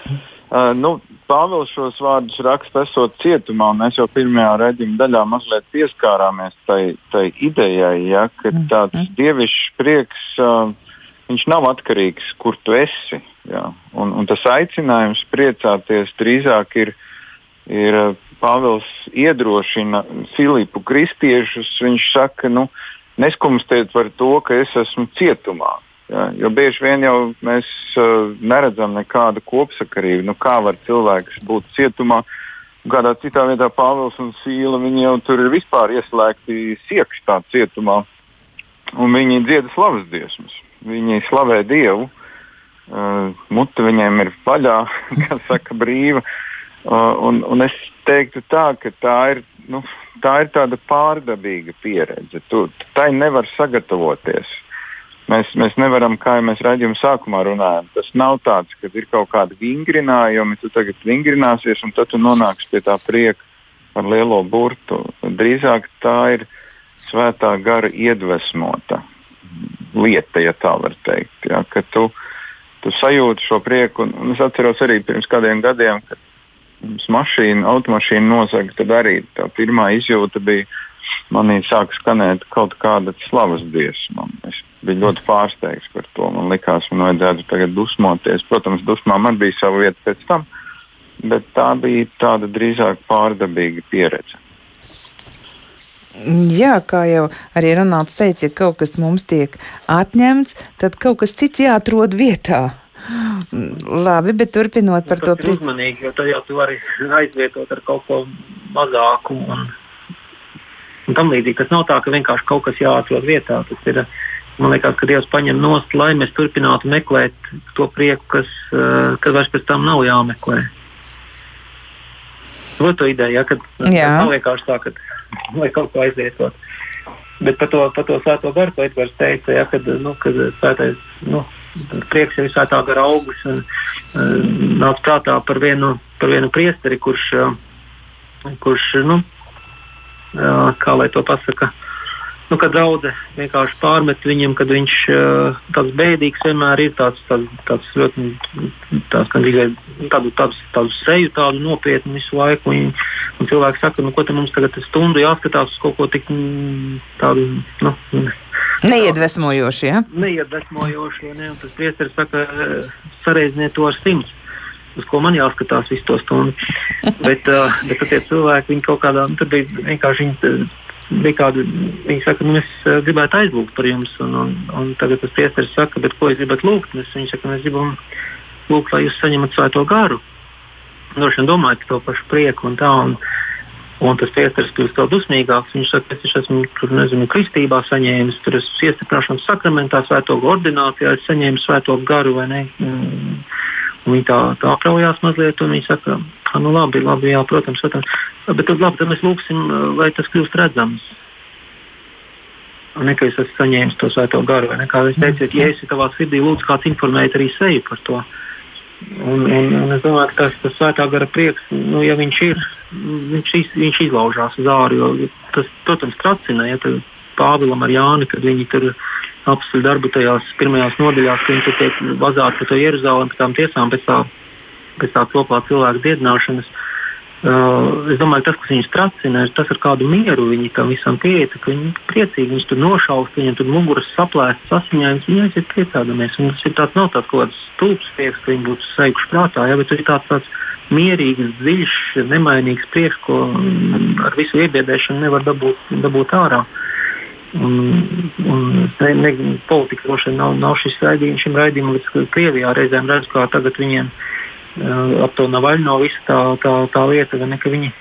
Uh, nu, Pāvils šos vārdus raksta, esot cietumā, un mēs jau pirmajā redzējuma daļā mazliet pieskārāmies tai, tai idejai, ja, ka mm, tāds mm. dievišķs prieks uh, viņš nav atkarīgs, kur tu esi. Jā. Un, un tas aicinājums priecāties drīzāk ir, ir Pāvils iedrošina Filipu kristiešus. Viņš saka, nu, neskumstiet par to, ka es esmu cietumā. Jā, jo bieži vien jau mēs uh, neredzam nekādu kopsakarību. Nu, kā var cilvēks būt cietumā? Kādā citā vietā Pāvils un Sīla jau tur ir vispār ieslēgti siekšā cietumā, un viņi dziedā slavas dziesmas viņi slavē Dievu. Uh, mute viņiem ir vaļā, kā saka, brīva. Uh, un, un es teiktu, tā, ka tā ir, nu, tā ir tāda pārdabīga pieredze. Tu tai nevar sagatavoties. Mēs, mēs nevaram, kā jau mēs redzējām, sākumā runājām. Tas nav tāds, ka ir kaut kādi vingrinājumi, tu tagad vingrināsies, un tad tu nonāksi pie tā prieka par lielo burtu. Drīzāk tā ir svētā gara iedvesmota lieta, ja tā var teikt. Ja, ka tu, tu sajūti šo prieku. Un, un es atceros arī pirms kādiem gadiem, kad mums mašīna, automašīna nozaga, tad arī tā pirmā izjūta bija. Manī sāka skanēt kaut kāda slavas dziesma. Es biju ļoti pārsteigts par to. Man liekas, man vajadzētu tagad dusmoties. Protams, dusmām arī bija sava vieta pēc tam, bet tā bija tāda drīzāk pārdabīga pieredze. Jā, kā jau arī Ronalds teica, ja kaut kas mums tiek atņemts, tad kaut kas cits jāatrod vietā. Labi, bet turpinot par to prieku. Uzmanīgi, jo tad jau tu vari aizvietot ar kaut ko mazāku. Un, un tam līdzīgi tas nav tā, ka vienkārši kaut kas jāatrod vietā. Tas ir, man liekas, ka Dievs paņem nost, lai mēs turpinātu meklēt to prieku, kas, uh, kas vairs pēc tam nav jāmeklē. To, to ideja, ja, kad Jā. nav vienkārši tā, ka lai kaut ko aizvietot. Bet par to, par to svēto garu, ko Edgars teica, ja, kad, nu, kad svētais, nu, prieks ir svētā gara augurs un uh, nāc prātā par vienu, par vienu priesteri, kurš, uh, kurš nu, uh, kā lai to pasaka, uh, nu, kad draudzē vienkārši pārmet viņam, kad viņš uh, tāds bēdīgs vienmēr ir tāds, tāds, tāds ļoti tāds, tikai tādu, tādu, tādu seju, tādu nopietnu visu laiku. Un, un cilvēki saka, nu, ko te mums tagad stundu jāskatās uz kaut ko tik mm, tādu. Nu, Neiedvesmojoši, ja? Neiedvesmojoši, ne, tas priesteris saka, sareizniet to ar simts uz ko man jāskatās visu to stundu. bet, uh, bet tie cilvēki, viņi kaut kādā, nu, tur bija vienkārši viņi bija kāda, viņi saka, nu, mēs uh, gribētu aizlūgt par jums, un, un, un tagad tas priesteris saka, bet ko jūs gribat lūgt? Mēs, viņi saka, mēs gribam lūgt, lai jūs saņemat svēto garu. Droši vien domājat par to pašu prieku un tā. Un, un tas priesteris kļūst vēl dusmīgāks. Viņš saka, es esmu tur, nezinu, kristībā saņēmis, tur esmu iestiprināšanas sakramentā, svēto ordinācijā, es saņēmu svēto garu vai ne. Mm. Un viņi tā, tā apraujās mazliet, un viņi saka, ka, nu labi, labi, jā, protams, protams. Bet tad, labi, tad mēs lūgsim, lai tas kļūst redzams. Un nekā es esmu saņēmis to svēto garu, vai ne? Kā jūs teicāt, ja esi tavā sirdī, lūdzu, kāds informēt arī seju par to. Un, un, un es domāju, ka tas, tas svētā gara prieks, nu, ja viņš ir, viņš, iz, viņš izlaužās uz ārā. Tas, protams, tracina, ja Pāvilam ar Jāni, kad viņi tur apstuļu darbu tajās pirmajās nodaļās, kad viņi tiek vazāti pa to Jeruzalem, pēc tām tiesām, pēc tā, pēc tā kopā cilvēku dziedināšanas. Uh, es domāju, tas, kas viņus tracina, ir tas, ar kādu mieru viņi tam visam pieiet. Viņi ir priecīgi, viņus tur nošaust, viņiem tur muguras saplēstas, asiņainas. Viņi aiziet priecādamies. Un tas ir tāds, nav tāds kaut kāds stulbs prieks, ka viņi būtu seikuši prātā, ja, bet tas ir tāds, tāds mierīgs, dziļš, nemainīgs prieks, ko ar visu iebiedēšanu nevar dabūt, dabūt ārā. Un, un ne, ne, politika droši vien nav, nav šis raidījums, šim raidījumam, bet Krievijā reizēm redz, kā tagad viņiem ir ap to Navaļno visu tā, tā, tā lieta, ne, ka viņi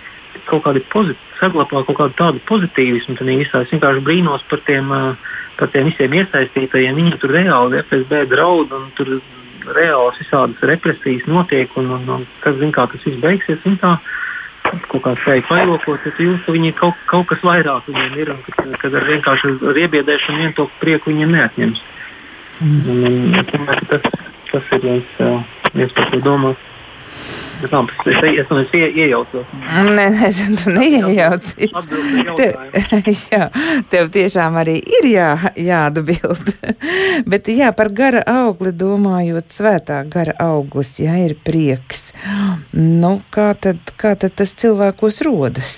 kaut kādi pozitīvi, saglabā kaut kādu tādu pozitīvismu. Tad visā es vienkārši brīnos par tiem, par tiem visiem iesaistītajiem. Viņiem tur reāli FSB draud un tur reāls visādas represijas notiek. Un, un, un kas zina, kā tas viss beigsies. Un tā, kaut kā spēja pailokot, tad jūs, ka viņi kaut, kaut kas vairāk viņiem ir un kad, kad ar vienkārši ar iebiedēšanu vien to prieku viņiem neatņems. Mm. Un, un, ka tas, tas ir viens. Uh, viens par to domā. Es domāju, ka es iejaucos. Nē, nezinu, tu neiejaucies. Tev, jā, tev tiešām arī ir jā, jāatbild. Bet jā, par gara augli domājot, svētā gara auglis, jā, ir prieks. Nu, kā tad, kā tad tas cilvēkos rodas?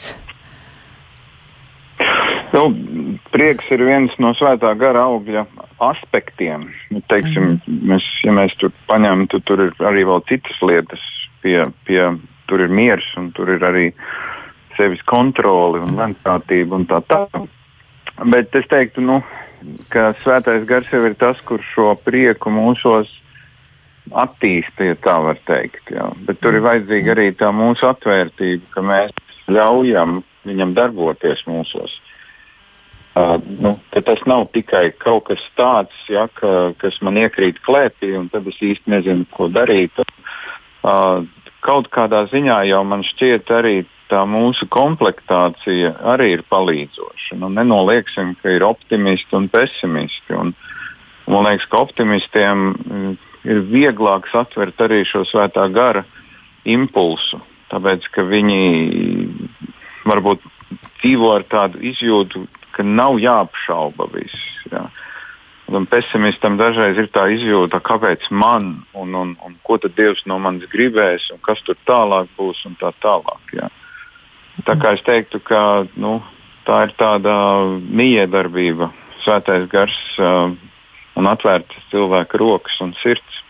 Nu, prieks ir viens no svētā gara augļa aspektiem. Nu, teiksim, mm. mēs, ja mēs tur paņemam, tad tur ir arī vēl citas lietas. Pie, pie, tur ir miers un tur ir arī sevis kontrole un lēnprātība un tā tālāk. Bet es teiktu, nu, ka svētais gars jau ir tas, kurš šo prieku mūsos attīsta, ja tā var teikt. Jā. Bet tur ir vajadzīga arī tā mūsu atvērtība, ka mēs ļaujam viņam darboties mūsos. Uh, nu, tas nav tikai kaut kas tāds, ja, ka, kas man iekrīt klēpī, un tad es īsti nezinu, ko darīt. Uh, kaut kādā ziņā jau man šķiet, arī tā mūsu komplektācija arī ir palīdzoša. Nu, nenolieksim, ka ir optimisti un pesimisti. Un, man liekas, ka optimistiem mm, ir vieglāk satvert arī šo svētā gara impulsu, tāpēc ka viņi varbūt dzīvo ar tādu izjūtu, ka nav jāapšauba viss. Jā. Un pesimistam dažreiz ir tā izjūta, kāpēc man, un, un, un ko tad Dievs no manis gribēs, un kas tur tālāk būs, un tā tālāk. Jā. Tā kā es teiktu, ka nu, tā ir tāda miedarbība, svētais gars uh, un atvērtas cilvēka rokas un sirds.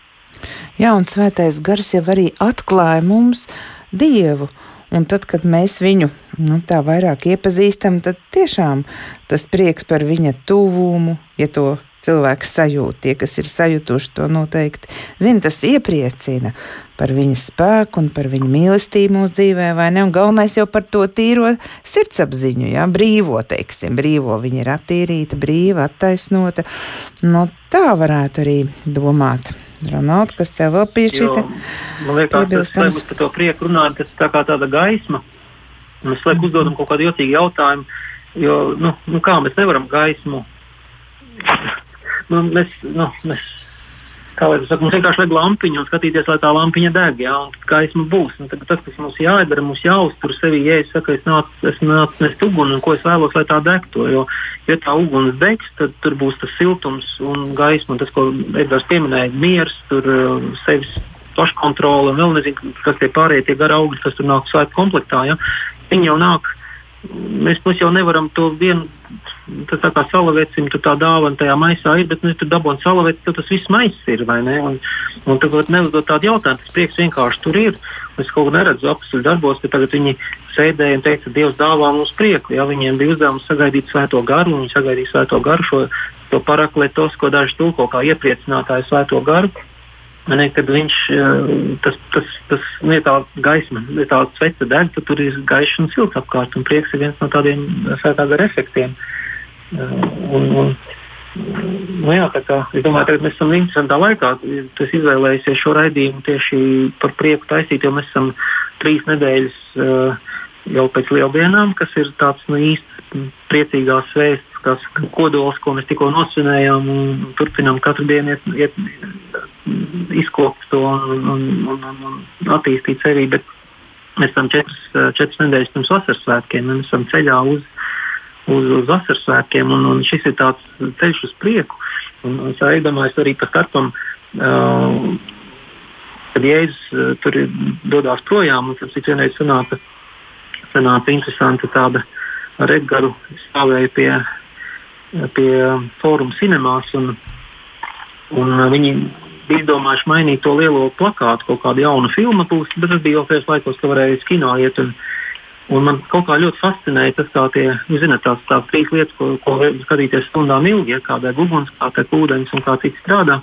Jā, un svētais gars jau arī atklāja mums Dievu. Un tad, kad mēs viņu nu, tā vairāk iepazīstam, tad tiešām tas prieks par viņa tuvumu, ja to cilvēks sajūt, tie, kas ir sajutuši to noteikti, zina, tas iepriecina par viņa spēku un par viņa mīlestību mūsu dzīvē, vai ne? Un galvenais jau par to tīro sirdsapziņu, jā, brīvo, teiksim, brīvo. Viņa ir attīrīta, brīva, attaisnota. No tā varētu arī domāt. Ronald, kas tev vēl piešķīta? Man liekas, tas par to prieku runājot, tas tā kā tāda gaisma. Mēs laiku mm. uzdodam kaut kādu jocīgu jautājumu, jo, nu, nu kā mēs nevaram gaismu. nu, mēs, nu, mēs kā lai saka, mums vienkārši vajag lampiņu un skatīties, lai tā lampiņa deg, jā, un gaisma būs. Un tas, kas mums jādara, mums jāuztur sevi, ja es saku, es nācu, es nācu nest uguni, un ko es vēlos, lai tā degto. Jo, ja tā uguns degs, tad tur būs tas siltums un gaisma, un tas, ko Edgars pieminēja, miers, tur uh, sevis paškontrole, un vēl nezinu, kas tie pārējie tie gara augļi, kas tur nāk svētku komplektā. Ja? Viņi jau nāk mēs, mēs jau nevaram to vienu, tas tā kā salavecim, tur tā dāvana tajā maisā ir, bet, nu, tur dabūjām salaveci, tad tas viss maiss ir, vai ne? Un, un tagad neuzdot tādu jautājumu, tas prieks vienkārši tur ir. Es kaut ko neredzu apakšu darbos, ka tagad viņi sēdēja un teica, Dievs dāvā mums prieku. Ja viņiem bija uzdevums sagaidīt svēto garu, un viņi sagaidīja svēto garu, šo to parakletos, ko daži tulko kā iepriecinātāju svēto garu. Ne, kad viņš tas, tas, tas ir tā gaisma, ir tā sveca deg, tad tur ir gaišs un silts apkārt, un prieks ir viens no tādiem svētā gara efektiem. Un, un, Nu jā, kā, es domāju, ka mēs esam interesantā laikā. Es izvēlējies šo raidījumu tieši par prieku taisīt, jo mēs esam trīs nedēļas jau pēc lieldienām, kas ir tāds nu, īsti priecīgās vēsts, kas kodols, ko mēs tikko nosvinējām turpinām katru dienu iet, iet, izkopt to un, un, un, un, un attīstīt sevi. Bet mēs esam četras, četras nedēļas pirms vasaras svētkiem, mēs esam ceļā uz, uz, uz vasaras svētkiem, un, un šis ir tāds ceļš uz prieku. Un, un es iedomājos arī par starpam. Uh, kad Jēzus tur dodas projām, un tas vienreiz sanāca, sanāca interesanti tāda ar Edgars stāvēja pie, pie fóruma cinemās, un, un viņi bija izdomājuši mainīt to lielo plakātu, kaut kādu jaunu filmu būs, bet tas bija jau pēc laikos, ka varēja uz kino iet. Un, un man kaut kā ļoti fascinēja tas, kā tie, zināt, tās, tās trīs lietas, ko, ko skatīties stundām ilgi, ja, kāda ir uguns, kā tā ūdens un kā cits strādā.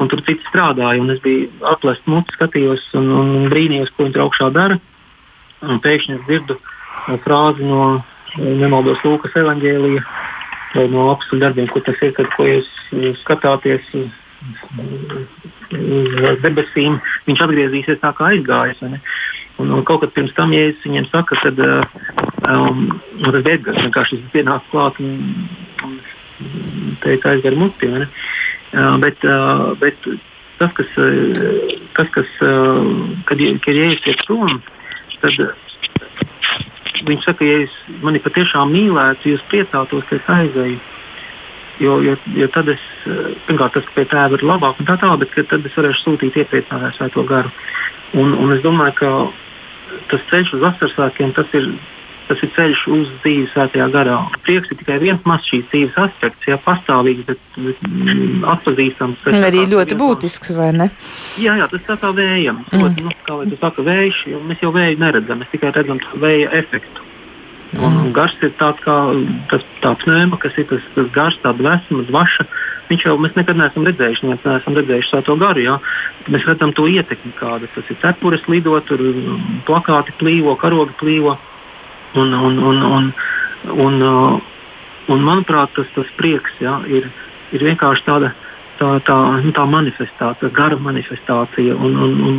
Un tur cits strādāja, un es biju aplēsts muti, skatījos un, un brīnījos, ko tur augšā dara. Un pēkšņi es dzirdu frāzi no nemaldos Lūkas evanģēlija vai no apakšu darbiem, kur tas ir, kad ko jūs, jūs skatāties uz debesīm, viņš atgriezīsies tā kā aizgājis. Un, un kaut kad pirms tam, es viņiem saku, tad um, tas bija Edgars, vienkārši pienāca klāt un, un teica aizgar muti. Uh, bet, uh, bet tas, kas, tas, kas uh, kad, kad ieiesiet prom, tad Viņš saka, ja es mani patiešām mīlētu, jūs priecātos, ka es aizēju. Jo, jo, jo tad es, pirmkārt, tas, pie tēva ir labāk un tā tālāk, bet tad es varēšu sūtīt iepriecinātāju svēto garu. Un, un es domāju, ka tas ceļš uz vasaras svētkiem, tas ir tas ir ceļš uz dzīvi svētajā garā. Prieks ir tikai viens mazs šīs dzīves aspekts, jā, pastāvīgs, bet, bet mm, atpazīstams. Tas arī ļoti būtisks, vai ne? Jā, jā, tas tā kā vējam. Mm. Ļoti, nu, kā lai tu saka, vējš, jo mēs jau vēju neredzam, mēs tikai redzam vēja efektu. Un mm. gars ir tāds kā tas, tā pneuma, kas ir tas, tas gars, tā dvēsma, dvaša. Viņš jau mēs nekad neesam redzējuši, mēs neesam redzējuši to garu. Jā. Mēs redzam to ietekmi, kāda tas ir. Cepures lido, tur plakāti plīvo, karogi plīvo. Un, un, un, un, un, uh, un, manuprāt, tas, tas prieks ja, ir, ir vienkārši tāda, tā, tā, nu, tā manifestācija, gara manifestācija. Un, un, un,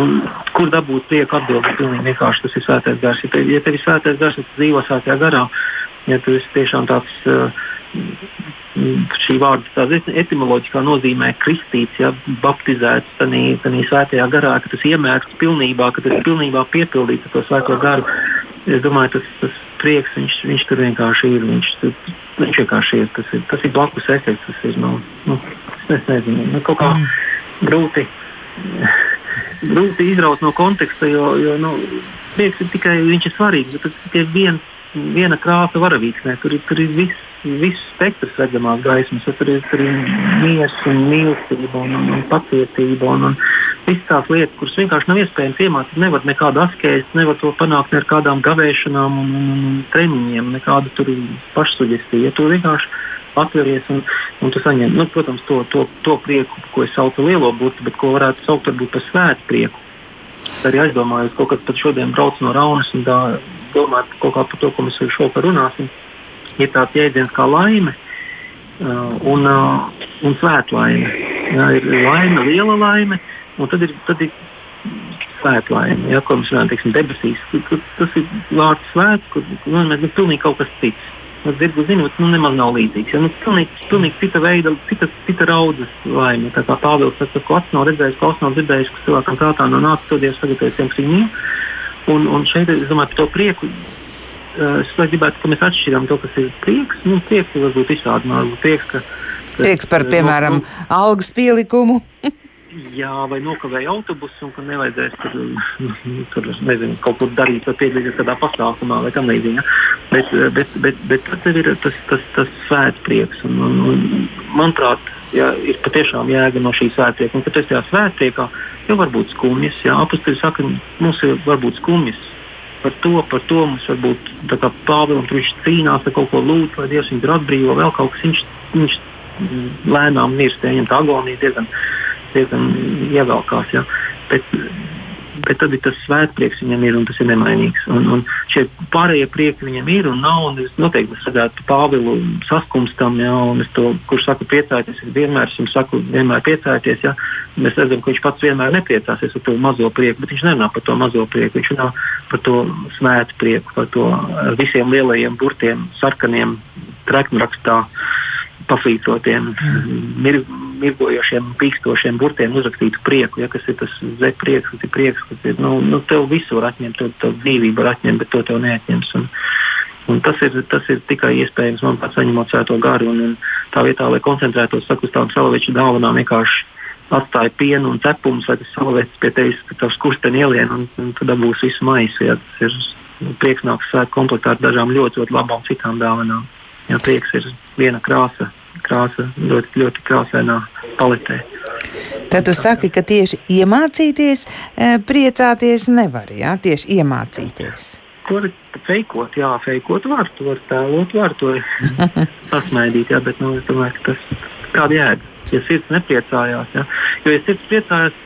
un, kur dabūt prieku atbildēt? Pilnīgi vienkārši tas ir svētais gars. Ja tev, ja tev ir svētais gars, tad dzīvo svētajā garā. Ja tu esi tiešām tāds. Uh, šī vārda etimoloģiskā nozīmē kristīts, ja, baptizēts tādā svētajā garā, ka tas iemērts pilnībā, ka tas pilnībā piepildīts ar to svēto garu es domāju, tas, tas prieks, viņš, viņš tur vienkārši ir. Viņš, viņš vienkārši ir. Tas ir, tas ir blakus efekts. Tas ir, nu, nu, es nezinu, nu, kaut kā mm. grūti, grūti izraut no konteksta, jo, jo nu, prieks ir tikai, viņš ir svarīgs, bet tas ir tikai viens, viena krāsa varavīksnē. Tur, tur ir viss viss spektrs redzamās gaismas. Tur ir, tur ir miers un mīlestība un, un, un pacietība. Un, un, Visas tās lietas, kuras vienkārši nav iespējams iemācīt, nevar nekādu askēzi, nevar to panākt ne ar kādām gavēšanām un, un, un treniņiem, nekādu tur pašsugestiju. Ja tu vienkārši atveries un, un tu saņem, nu, protams, to, to, to prieku, ko es saucu par lielo burtu, bet ko varētu saukt varbūt par svētu prieku. Arī aizdomājos, kaut kad pat šodien braucu no Raunas un tā, domāju kaut kā par to, ko mēs šodien runāsim. Ir tāds jēdziens kā laime uh, un, uh, un svētlaime. Jā, ir laime, liela laime, Un tad ir, tad ir svētlaime, ja, ko mēs runājam, teiksim, debesīs. Tas ir vārds svēts, kur nu, pilnīgi kaut kas cits. Nu, zirgu zinot, nu, nemaz nav līdzīgs. Ja, nu, pilnīgi, pilnīgi cita veida, cita, cita raudzes laime. Tā kā Pāvils saka, ko acis nav redzējis, ko auss nav dzirdējis, kas cilvēkam prātā nav nācis, to Dievs sagatavojas tiem krīmiem. Un, un šeit es domāju par to prieku. Es gribētu, ka mēs atšķirām to, kas ir prieks. Nu, prieks ir varbūt visādi. Prieks, ka, prieks par, piemēram, no, no, algas pielikumu. jā, vai nokavēja autobusu un ka nevajadzēs tur, tur nezinu, kaut kur darīt vai piedalīties kādā pasākumā vai tam līdzīgi. Ja? Bet, bet, bet, bet tas ir tas, tas, tas svētprieks. Un, un, un, manuprāt, jā, ir patiešām jēga no šī svētprieka. Un, kad tas ir svētpriekā, jau var būt skumjas. Jā, apaksturi saka, mums ir varbūt skumjas. Par to, par to mums var būt Pāvils, viņš cīnās ar kaut ko lūgt, lai Dievs viņu atbrīvo, vēl kaut kas. Viņš, viņš lēnām mirst, viņam tā agonija diezgan diezgan ievelkās. Ja? Bet, bet tad ir tas svētprieks viņam ir un tas ir nemainīgs. Un, un šie pārējie prieki viņam ir un nav. Un es noteikti redzētu Pāvilu saskumstam, ja, un es to, kurš saka, priecājieties, es vienmēr esmu saku, vienmēr priecājieties. Ja. Mēs redzam, ka viņš pats vienmēr nepriecāsies par to mazo prieku, bet viņš nerunā par to mazo prieku. Viņš runā par to svētu prieku, par to visiem lielajiem burtiem, sarkaniem, treknrakstā pafītrotiem, mm. mirgojošiem, pīkstošiem burtiem uzrakstītu prieku, ja, kas ir tas zeprieks, kas ir prieks, kas ir, nu, nu tev visu var atņemt, tev, tev dzīvību var atņemt, bet to tev neatņems. Un, Un tas, ir, tas ir tikai iespējams man pats saņemot svēto garu. Un, un tā vietā, lai koncentrētos uz tādām salavēču dāvanām, vienkārši atstāja pienu un cepumus, lai tas salavēts pie tevis, ka tavs kursteni ielien un, un tu dabūsi visu maisu. Ja, tas ir nu, prieks nāks svētku komplektā ar dažām ļoti, ļoti labām citām dāvanām. Ja prieks ir viena krāsa, krāsa ļoti, ļoti krāsainā paletē. Tad jūs saki, ka tieši iemācīties, eh, priecāties nevar, jā, tieši iemācīties. To var feikot, jā, feikot var, to var tēlot, var to pasmaidīt, jā, bet nu, es domāju, ka tas kāda jēga. Ja sirds nepriecājās, jā, jo ja sirds priecājās,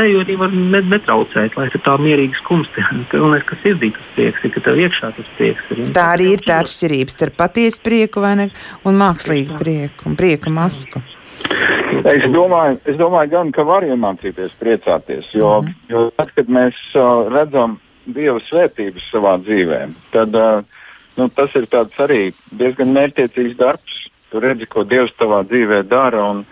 teju arī var netraucēt, lai tā mierīgi skumsti. Galvenais, ka sirdī tas prieks ir, ka tev iekšā tas prieks ir. Tā arī ir tā atšķirība starp patiesu prieku ne, un mākslīgu prieku un prieka masku. Es domāju, es domāju gan, ka var iemācīties priecāties, jo, mm. jo tad, kad mēs uh, redzam Dieva svētības savā dzīvē, tad uh, nu, tas ir arī diezgan mērķiecīgs darbs. Tu redzi, ko Dievs tavā dzīvē dara, un,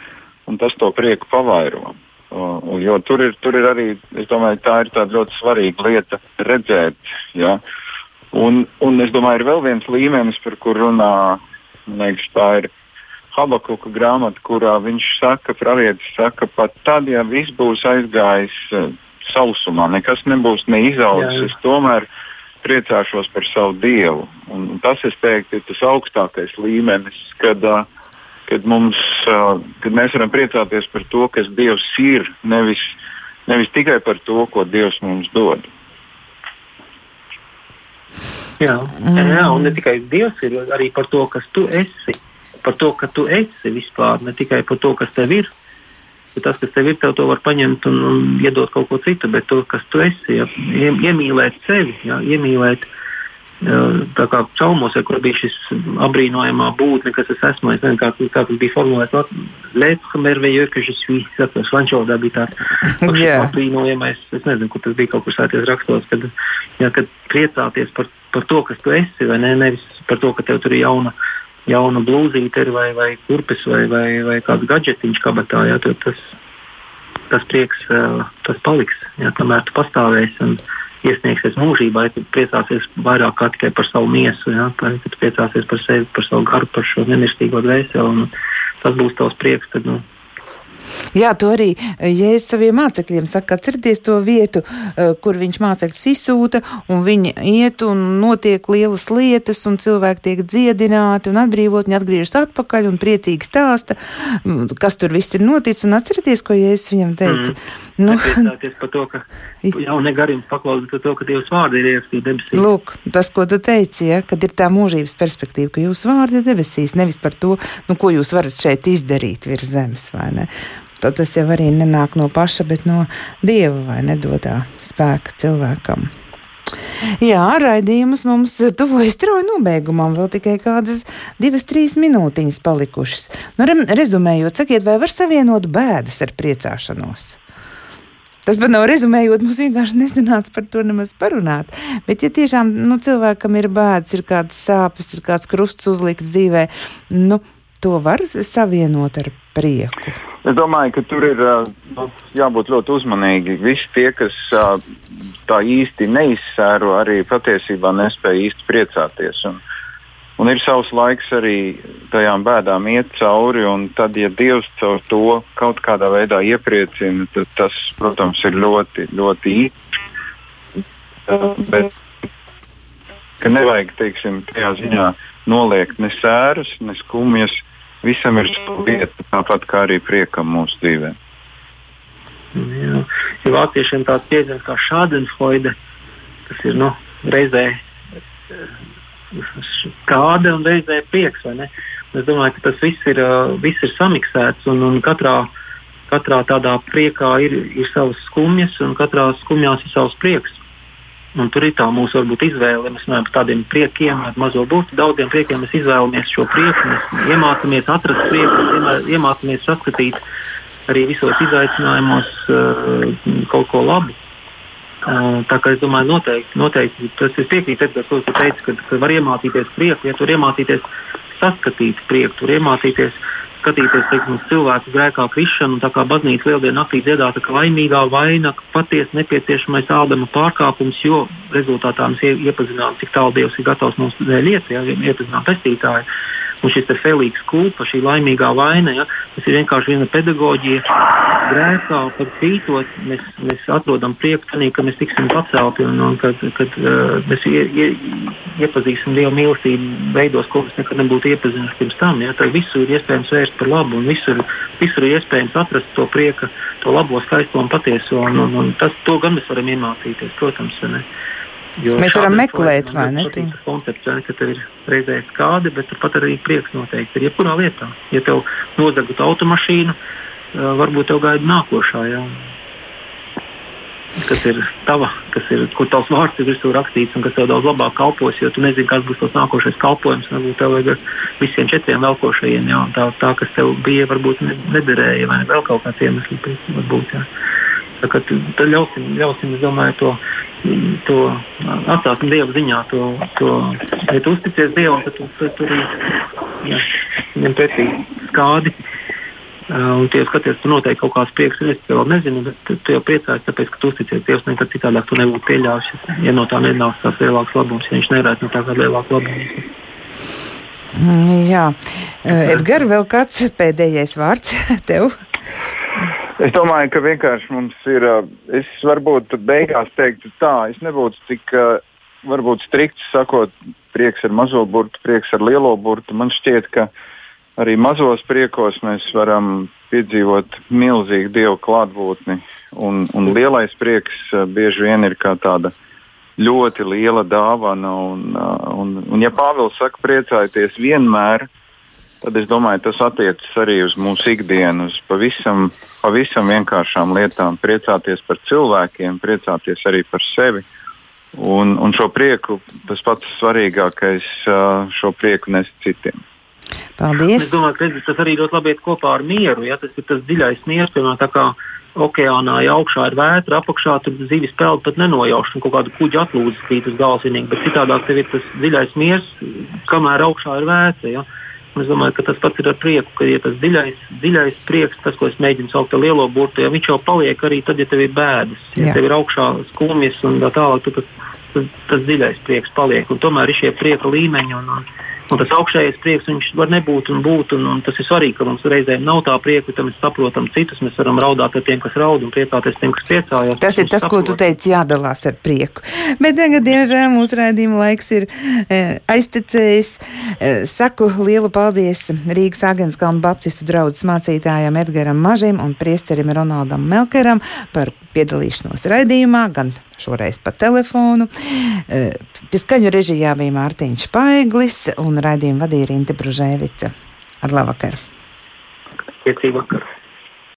un tas to prieku pavairo. Uh, jo tur ir, tur ir arī, es domāju, tā ir ļoti svarīga lieta redzēt. Ja? Un, un es domāju, ir vēl viens līmenis, par kur runā, liekas, tā ir Habakuka grāmata, kurā viņš saka, pravietis saka, pat tad, ja viss būs aizgājis sausumā, nekas nebūs neizaudzis. Es tomēr priecāšos par savu dievu. Un tas, es teiktu, ir tas augstākais līmenis, kad, kad, mums, kad mēs varam priecāties par to, kas Dievs ir, nevis, nevis tikai par to, ko Dievs mums dod. Jā, jā, un ne tikai Dievs ir, arī par to, kas tu esi. Par to, ka tu esi vispār, ne tikai par to, kas tev ir, ka tas, kas tev ir, tev to var paņemt un, un iedot kaut ko citu, bet to, kas tu esi, ja, iemīlēt sevi, ja, iemīlēt. Tā kā caumos, ja, kur bija šis apbrīnojamā būtne, kas es esmu, es nezinu, kā, kā tas bija formulēts. Lēca merveļu, ka šis vīrs, frančodā bija tāds yeah. apbrīnojamais, es nezinu, kur tas bija kaut kur sēties rakstos, kad, ja, kad priecāties par, par to, kas tu esi, vai ne, nevis par to, ka tev tur ir jauna jauna blūzīte vai, vai kurpes vai, vai, vai kāds gadžetiņš kabatā, jā, tas, tas prieks tas paliks. Jā, kamēr tu pastāvēsi un iesniegsies mūžībā, ja tu priecāsies vairāk kā tikai par savu miesu, jā, tad priecāsies par sevi, par savu garu, par šo nemirstīgo dvēseli. Tas būs tavs prieks. Tad, nu, Jā, to arī Jēzus saviem mācekļiem saka, atcerieties to vietu, eh, kur viņš mācekļus izsūta, un viņi iet un notiek lielas lietas, un cilvēki tiek dziedināti un atbrīvot, viņi atgriežas atpakaļ un priecīgi stāsta, mm, kas tur viss ir noticis, un atcerieties, ko Jēzus viņam teica. Mm. Nu, Nepriecāties par to, ka jaunie garīgi paklausās to, ka Dievs vārdi ir ierakstīti debesīs. Lūk, tas, ko tu teici, ja, kad ir tā mūžības perspektīva, ka jūsu vārdi ir debesīs, nevis par to, nu, ko jūs varat šeit izdarīt virs zemes, vai ne? Tad tas jau arī nenāk no paša, bet no dieva vai nedodā spēka cilvēkam. Jā, raidījums mums tuvojas strauji nobeigumam, vēl tikai kādas divas, trīs minūtiņas palikušas. Nu, rezumējot, sakiet, vai var savienot bēdas ar priecāšanos? Tas pat nav rezumējot, mums vienkārši nesanāca par to nemaz parunāt. Bet, ja tiešām nu, cilvēkam ir bēdas, ir kādas sāpes, ir kāds krusts uzlikts dzīvē, nu, to var savienot ar prieku. Es domāju, ka tur ir nu, jābūt ļoti uzmanīgi. Visi tie, kas tā īsti neizsēro, arī patiesībā nespēja īsti priecāties. Un, un ir savs laiks arī tajām bēdām iet cauri. Tad, ja Dievs caur to kaut kādā veidā iepriecina, tad tas, protams, ir ļoti, ļoti īpaši. Bet nevajag, teiksim, tajā ziņā noliegt ne sērus, ne skumjas visam ir sava vieta, tāpat kā arī priekam mūsu dzīvē. Jā, ja vāciešiem tāds jēdziens kā šādenfreude, tas ir nu, reizē kāda un reizē prieks. Es domāju, ka tas viss ir, viss ir samiksēts un, un katrā, katrā tādā priekā ir, ir savas skumjas un katrā skumjās ir savs prieks. Un tur ir tā mūsu varbūt, izvēle. Mēs runājam par tādiem priekiem, ar mazo būtu. Daudziem priekiem mēs izvēlamies šo prieku. Mēs iemācāmies atrast prieku, iemācāmies saskatīt arī visos izaicinājumos uh, kaut ko labu. Uh, tā kā es domāju, noteikti, noteikti tas ir piekrīts, Edgars, ko tu teici, ka, ka var iemācīties prieku, ja tur iemācīties saskatīt prieku, tur iemācīties skatīties teiksim, uz cilvēku grēkā krišanu, tā kā baznīca lieldienu naktī dziedāta, ka laimīgā vaina, patiesi nepieciešamais ādama pārkāpums, jo rezultātā mēs iepazinām, cik tālu Dievs ir gatavs mums dēļ iet, ja iepazinām pestītāju. Un šis Felix Kulpa, šī laimīgā vaina, ja, tas ir vienkārši viena pedagoģija. Grēkā par krītot mēs, mēs atrodam prieku tanī, ka mēs tiksim pacelti un, un kad, kad uh, mēs ie, ie, iepazīsim Dieva mīlestību veidos, ko mēs nekad nebūtu iepazinuši pirms tam. Ja, tad visur ir iespējams vērst par labu un visur, visur ir iespējams atrast to prieku, to labo, skaisto un patieso. Un, un, un tas, to gan mēs varam iemācīties, protams. Jo Mēs varam meklēt, vai ne? Tas koncepts, ja, ka tev ir reizē skādi, bet turpat arī prieks noteikti ir jebkurā lietā. Ja tev nodegtu automašīnu, varbūt tev gaida nākošā. Ja. Kas ir tava, kas ir, kur tavs vārds ir virsū rakstīts un kas tev daudz labāk kalpos, jo tu nezini, kas būs tas nākošais kalpojums. Varbūt tev vajag visiem četriem velkošajiem, jā, tā, tā, kas tev bija, varbūt nederēja, vai vēl kaut kāds iemesls varbūt. Jā. Tā kā tad ļausim, ļausim, domāju, to to atstāsim Dieva ziņā. To, to, ja tu uzticies Dievam, tad tu, tu, tu arī jā, ņem pretī skādi. Uh, un tie skaties, tu noteikti kaut kāds prieks, es vēl nezinu, bet tu, tu jau priecājies, tāpēc, ka tu uzticies Dievam, nekad citādāk tu nebūtu pieļāvis, ja no tā nenāks tās lielāks labums, ja viņš nerēt no tā kā lielāks labums. Jā, Edgars, vēl kāds pēdējais vārds tev? Es domāju, ka vienkārši mums ir. Es varbūt beigās teiktu tā, es nebūtu tik varbūt strikts sakot, prieks ar mazo burtu, prieks ar lielo burtu. Man šķiet, ka arī mazos priekos mēs varam piedzīvot milzīgu dievu klātbūtni. Un, un lielais prieks bieži vien ir kā tāda ļoti liela dāvana. Un, un, un ja Pāvils saka, priecājieties vienmēr, tad es domāju, tas attiecas arī uz mūsu ikdienu, uz pavisam, pavisam vienkāršām lietām. Priecāties par cilvēkiem, priecāties arī par sevi. Un, un šo prieku, tas pats svarīgākais, šo prieku nes citiem. Paldies! Es domāju, ka tas arī ļoti labi iet kopā ar mieru. Ja? Tas ir tas dziļais miers, piemēram, tā kā okeānā ja augšā ir vētra, apakšā tur zivis peld pat nenojauš, un kaut kāda kuģa atlūzas krīt uz galvas vienīgi, bet citādāk tev ir tas dziļais miers, kamēr augšā ir vētra. Ja? Es domāju, ka tas pats ir ar prieku, ka ja tas dziļais, dziļais prieks, tas, ko es mēģinu saukt par lielo burtu, ja viņš jau paliek arī tad, ja tev ir bēdas, ja Jā. tev ir augšā skumjas un tā tālāk, tad tas, tas, tas dziļais prieks paliek. Un tomēr ir šie prieka līmeņi. Un, un, Un tas augšējais prieks, viņš var nebūt un būt. Un, un tas ir svarīgi, ka mums reizēm nav tā prieka, ka mēs saprotam citus. Mēs varam raudāt ar tiem, kas raud, un priecāties tiem, kas priecājās. Tas ir tas, saprot. ko tu teici, jādalās ar prieku. Bet tagad, diemžēl, mūsu raidījuma laiks ir e, aiztecējis. E, saku lielu paldies Rīgas Agenskalnu Baptistu draudzes mācītājam Edgaram Mažim un priesterim Ronaldam Melkeram par piedalīšanos raidījumā, gan šoreiz pa telefonu. Eh, pie skaņu režijā bija Mārtiņš Paiglis un raidījumu vadīja Rinte Bružēvica. Ar labvakar! Iecību vakar!